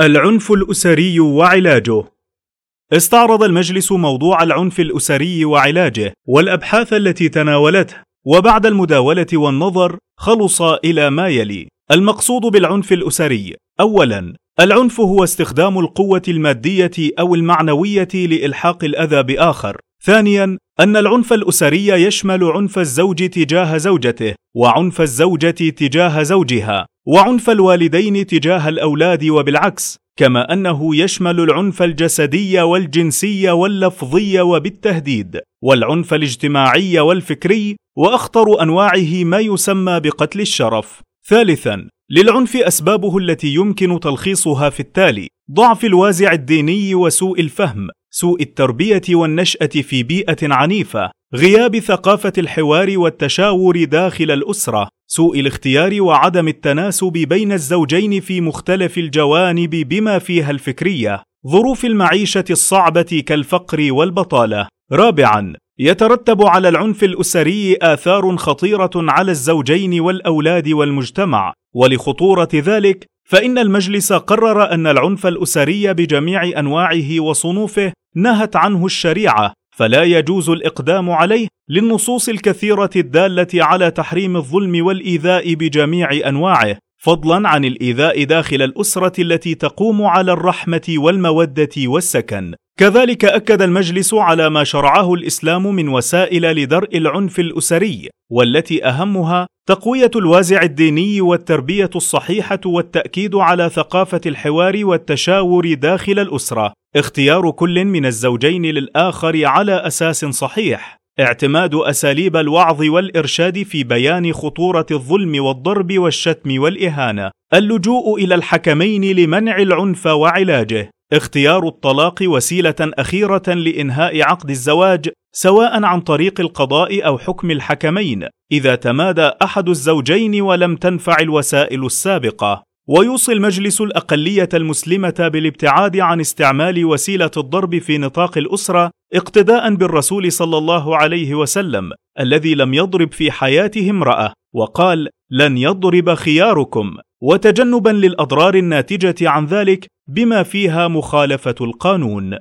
العنف الأسري وعلاجه. استعرض المجلس موضوع العنف الأسري وعلاجه والأبحاث التي تناولته وبعد المداولة والنظر خلص إلى ما يلي. المقصود بالعنف الأسري اولا العنف هو استخدام القوة المادية أو المعنوية لإلحاق الأذى بآخر. ثانيا أن العنف الأسري يشمل عنف الزوج تجاه زوجته وعنف الزوجة تجاه زوجها وعنف الوالدين تجاه الأولاد وبالعكس كما أنه يشمل العنف الجسدي والجنسي واللفظي وبالتهديد والعنف الاجتماعي والفكري وأخطر أنواعه ما يسمى بقتل الشرف. ثالثا للعنف أسبابه التي يمكن تلخيصها في التالي ضعف الوازع الديني وسوء الفهم. سوء التربية والنشأة في بيئة عنيفة غياب ثقافة الحوار والتشاور داخل الأسرة سوء الاختيار وعدم التناسب بين الزوجين في مختلف الجوانب بما فيها الفكرية ظروف المعيشة الصعبة كالفقر والبطالة. رابعا يترتب على العنف الأسري آثار خطيرة على الزوجين والأولاد والمجتمع. ولخطورة ذلك فإن المجلس قرر أن العنف الأسري بجميع أنواعه وصنوفه نهت عنه الشريعة فلا يجوز الإقدام عليه للنصوص الكثيرة الدالة على تحريم الظلم والإيذاء بجميع أنواعه فضلا عن الإيذاء داخل الأسرة التي تقوم على الرحمة والمودة والسكن. كذلك أكد المجلس على ما شرعه الإسلام من وسائل لدرء العنف الأسري والتي أهمها تقوية الوازع الديني والتربية الصحيحة والتأكيد على ثقافة الحوار والتشاور داخل الأسرة. اختيار كل من الزوجين للآخر على أساس صحيح. اعتماد أساليب الوعظ والإرشاد في بيان خطورة الظلم والضرب والشتم والإهانة. اللجوء إلى الحكمين لمنع العنف وعلاجه. اختيار الطلاق وسيلة أخيرة لإنهاء عقد الزواج سواء عن طريق القضاء أو حكم الحكمين إذا تمادى أحد الزوجين ولم تنفع الوسائل السابقة. ويوصي المجلس الأقلية المسلمة بالابتعاد عن استعمال وسيلة الضرب في نطاق الأسرة اقتداء بالرسول صلى الله عليه وسلم الذي لم يضرب في حياته امراه وقال لن يضرب خياركم. وتجنبا للأضرار الناتجة عن ذلك بما فيها مخالفة القانون.